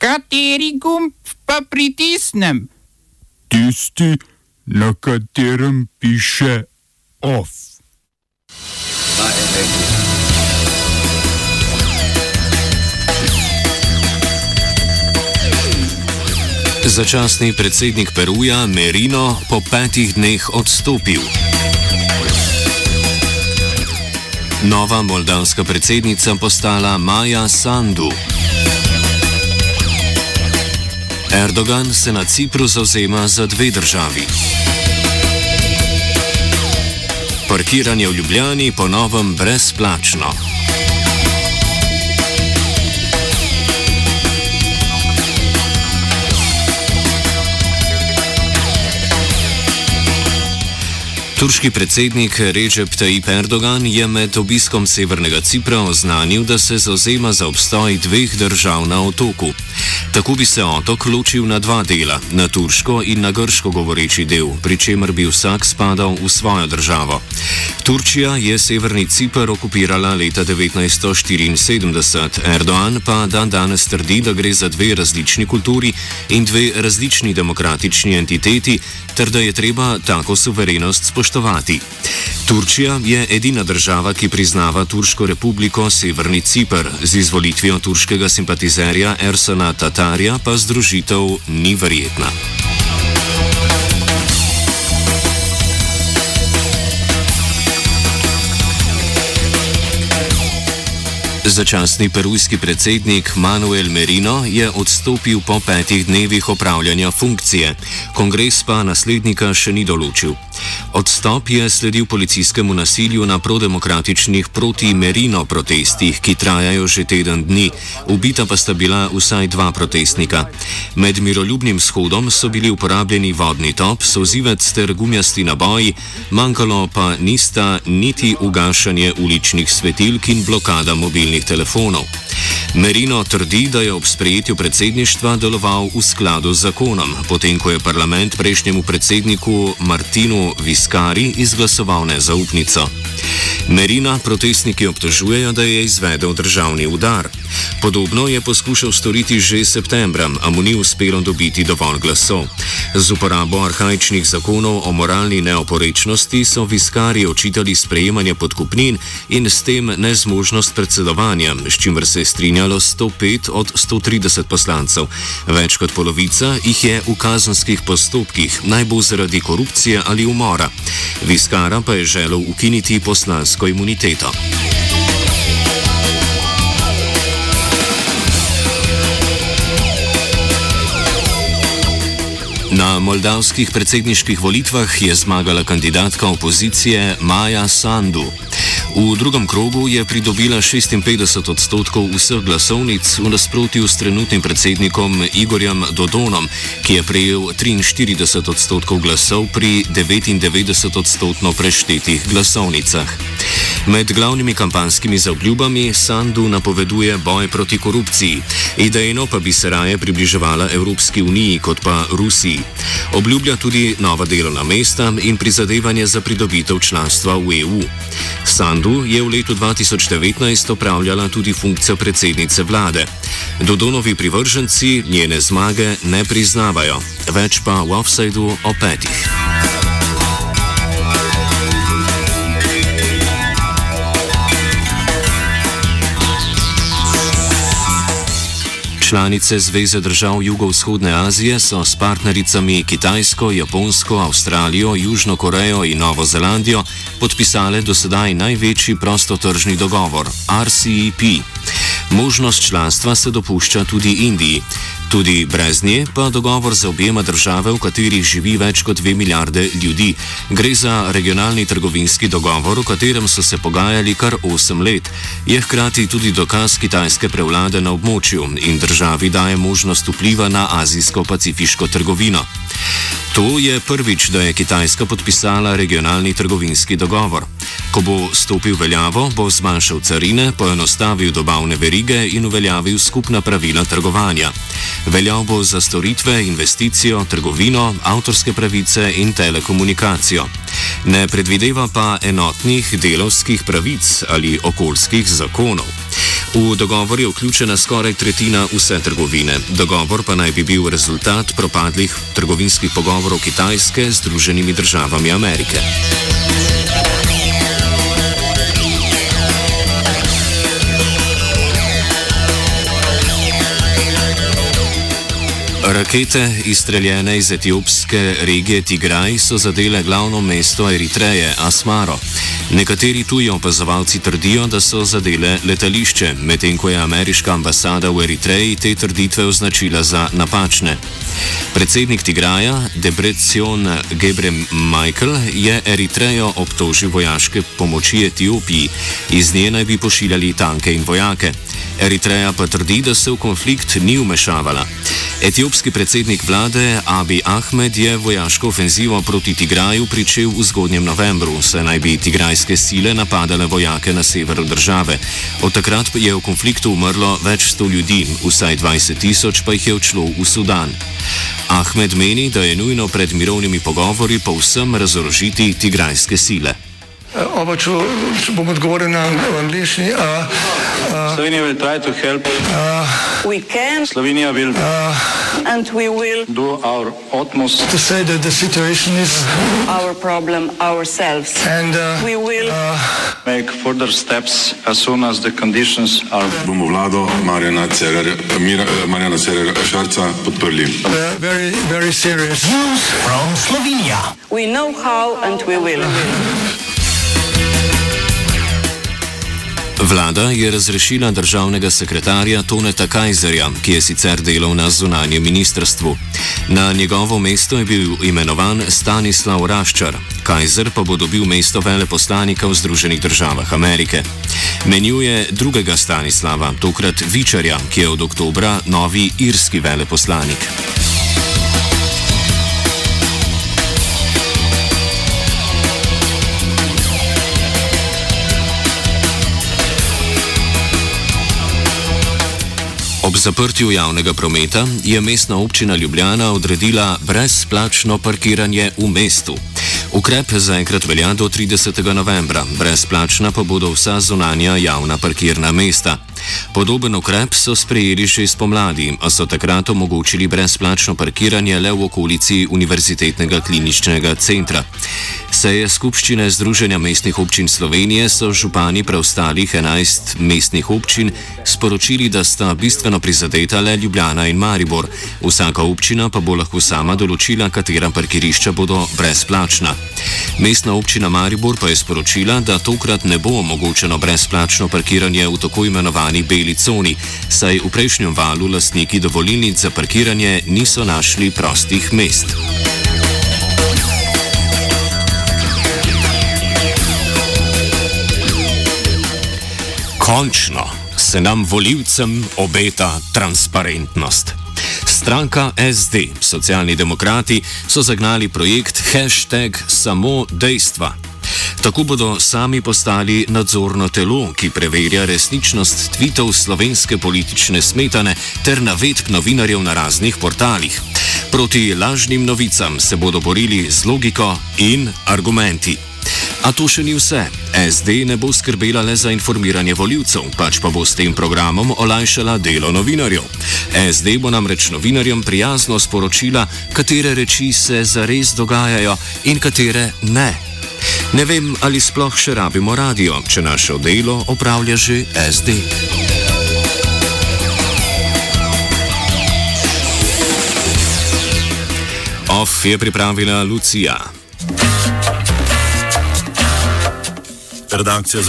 Kateri gumb pa pritisnem? Tisti, na katerem piše OF. Začasni predsednik Peruja Merino po petih dneh odstopil. Nova moldavska predsednica postala Maja Sandu. Erdogan se na Cipru zauzema za dve državi. Parkiranje v Ljubljani ponovem brezplačno. Turški predsednik Recep Tayyip Erdogan je med obiskom Severnega Cipra oznanil, da se zauzema za obstoj dveh držav na otoku. Tako bi se otok ločil na dva dela, na turško in na grško govoreči del, pri čemer bi vsak spadal v svojo državo. Turčija je Severni Cipr okupirala leta 1974, Erdogan pa dan danes trdi, da gre za dve različni kulturi in dve različni demokratični entiteti, ter da je treba tako suverenost spoštovati. Turčija je edina država, ki priznava Turško republiko Severni Cipr, z izvolitvijo turškega simpatizerja Ersona Tatarja pa združitev ni verjetna. Začasni perujski predsednik Manuel Merino je odstopil po petih dnevih opravljanja funkcije, kongres pa naslednika še ni določil. Odstop je sledil policijskemu nasilju na prodemokratičnih proti-merino protestih, ki trajajo že teden dni, ubita pa sta bila vsaj dva protestnika. Med miroljubnim shodom so bili uporabljeni vodni top, sozivec ter gumijasti naboji, manjkalo pa nista niti ugašanje uličnih svetilk in blokada mobilnih telefonov. Merino trdi, da je ob sprejetju predsedništva deloval v skladu z zakonom, potem ko je parlament prejšnjemu predsedniku Martinu Viskari izglasoval nezaupnico. Merina protestniki obtožujejo, da je izvedel državni udar. Podobno je poskušal storiti že septembra, a mu ni uspelo dobiti dovolj glasov. Z uporabo arhajičnih zakonov o moralni neoporečnosti so Viskari očitali sprejemanje podkupnin in s tem nezmožnost predsedovanja, s čimer se je strinjalo 105 od 130 poslancev. Več kot polovica jih je v kazenskih postopkih, naj bo zaradi korupcije ali umora. Viskara pa je želel ukiniti poslansko imuniteto. Na moldavskih predsedniških volitvah je zmagala kandidatka opozicije Maja Sandu. V drugem krogu je pridobila 56 odstotkov vseh glasovnic v nasprotju s trenutnim predsednikom Igorjem Dodonom, ki je prejel 43 odstotkov glasov pri 99 odstotno preštetih glasovnicah. Med glavnimi kampanskimi zaobljubami Sandu napoveduje boj proti korupciji, idejno pa bi se raje približevala Evropski uniji kot pa Rusiji. Obljublja tudi nova delovna mesta in prizadevanje za pridobitev članstva v EU. Sandu je v letu 2019 opravljala tudi funkcijo predsednice vlade. Dodonovi privrženci njene zmage ne priznavajo, več pa v offsajdu o petih. Članice Zveze držav Jugovzhodne Azije so s partnericami Kitajsko, Japonsko, Avstralijo, Južno Korejo in Novo Zelandijo podpisale dosedaj največji prostotržni dogovor RCEP. Možnost članstva se dopušča tudi Indiji. Tudi brez nje pa dogovor za objema države, v katerih živi več kot dve milijarde ljudi. Gre za regionalni trgovinski dogovor, o katerem so se pogajali kar osem let. Je hkrati tudi dokaz kitajske prevlade na območju in državi daje možnost vpliva na azijsko-pacifiško trgovino. To je prvič, da je Kitajska podpisala regionalni trgovinski dogovor. Ko bo stopil veljavo, bo zmanjšal carine, poenostavil dobavne verige in uveljavil skupna pravila trgovanja. Veljal bo za storitve, investicijo, trgovino, avtorske pravice in telekomunikacijo. Ne predvideva pa enotnih delovskih pravic ali okoljskih zakonov. V dogovor je vključena skoraj tretjina vse trgovine. Dogovor pa naj bi bil rezultat propadlih trgovinskih pogovorov Kitajske z Združenimi državami Amerike. Rakete, izstreljene iz etiopske regije Tigraj, so zadele glavno mesto Eritreje, Asmaro. Nekateri tuji opazovalci trdijo, da so zadele letališče, medtem ko je ameriška ambasada v Eritreji te trditve označila za napačne. Predsednik Tigraja, Debrecen Gebre Michael, je Eritrejo obtožil vojaške pomoči Etiopiji, iz nje naj bi pošiljali tanke in vojake. Eritreja pa trdi, da se v konflikt ni umešavala. Etiopski predsednik vlade Abi Ahmed je vojaško ofenzivo proti Tigraju pričel v zgodnjem novembru, saj naj bi tigrajske sile napadale vojake na severu države. Od takrat je v konfliktu umrlo več sto ljudi, vsaj 20 tisoč pa jih je odšlo v Sudan. Ahmed meni, da je nujno pred mirovnimi pogovori povsem razorožiti tigrajske sile. Oba, če, če bom odgovoril na angliški. Slovenija will try to help. We can Slovenija will and we will do our utmost To say that the situation is our problem ourselves. and uh, We will make further steps as soon as the conditions are bomo vlado Marjana Cererja, Mira, Marjana Cererja Šarca podprli. uh, very, very serious. we know how and we will. Vlada je razrešila državnega sekretarja Toneta Kajzerja, ki je sicer delal na zunanjem ministrstvu. Na njegovo mesto je bil imenovan Stanislav Raščar, Kajzer pa bo dobil mesto veleposlanika v Združenih državah Amerike. Menjuje drugega Stanislava, tokrat Vičarja, ki je od oktobra novi irski veleposlanik. Ob zaprtju javnega prometa je mestna občina Ljubljana odredila brezplačno parkiranje v mestu. Ukrep zaenkrat velja do 30. novembra, brezplačna pa bodo vsa zunanja javna parkirna mesta. Podoben ukrep so sprejeli že spomladi, a so takrat omogočili brezplačno parkiranje le v okolici Univerzitetnega kliničnega centra. Seje skupščine Združenja mestnih občin Slovenije so župani preostalih 11 mestnih občin sporočili, da sta bistveno prizadeta le Ljubljana in Maribor. Vsaka občina pa bo lahko sama določila, katera parkirišča bodo brezplačna. Mestna občina Maribor pa je sporočila, da tokrat ne bo omogočeno brezplačno parkiranje v tako imenovani beli coni, saj v prejšnjem valu lastniki dovolilnic za parkiranje niso našli prostih mest. Končno se nam voljivcem obeta transparentnost. Stranka SD, socialni demokrati, so zagnali projekt hashtag samo dejstva. Tako bodo sami postali nadzorno telo, ki preverja resničnost tvitev slovenske politične smetane ter navedb novinarjev na raznih portalih. Proti lažnim novicam se bodo borili z logiko in argumenti. A to še ni vse. SD ne bo skrbela le za informiranje voljivcev, pač pa bo s tem programom olajšala delo novinarjev. SD bo namreč novinarjem prijazno sporočila, katere reči se zares dogajajo in katere ne. Ne vem, ali sploh še rabimo radio, če naše delo opravlja že SD. Off je pripravila Lucija. Redakcija za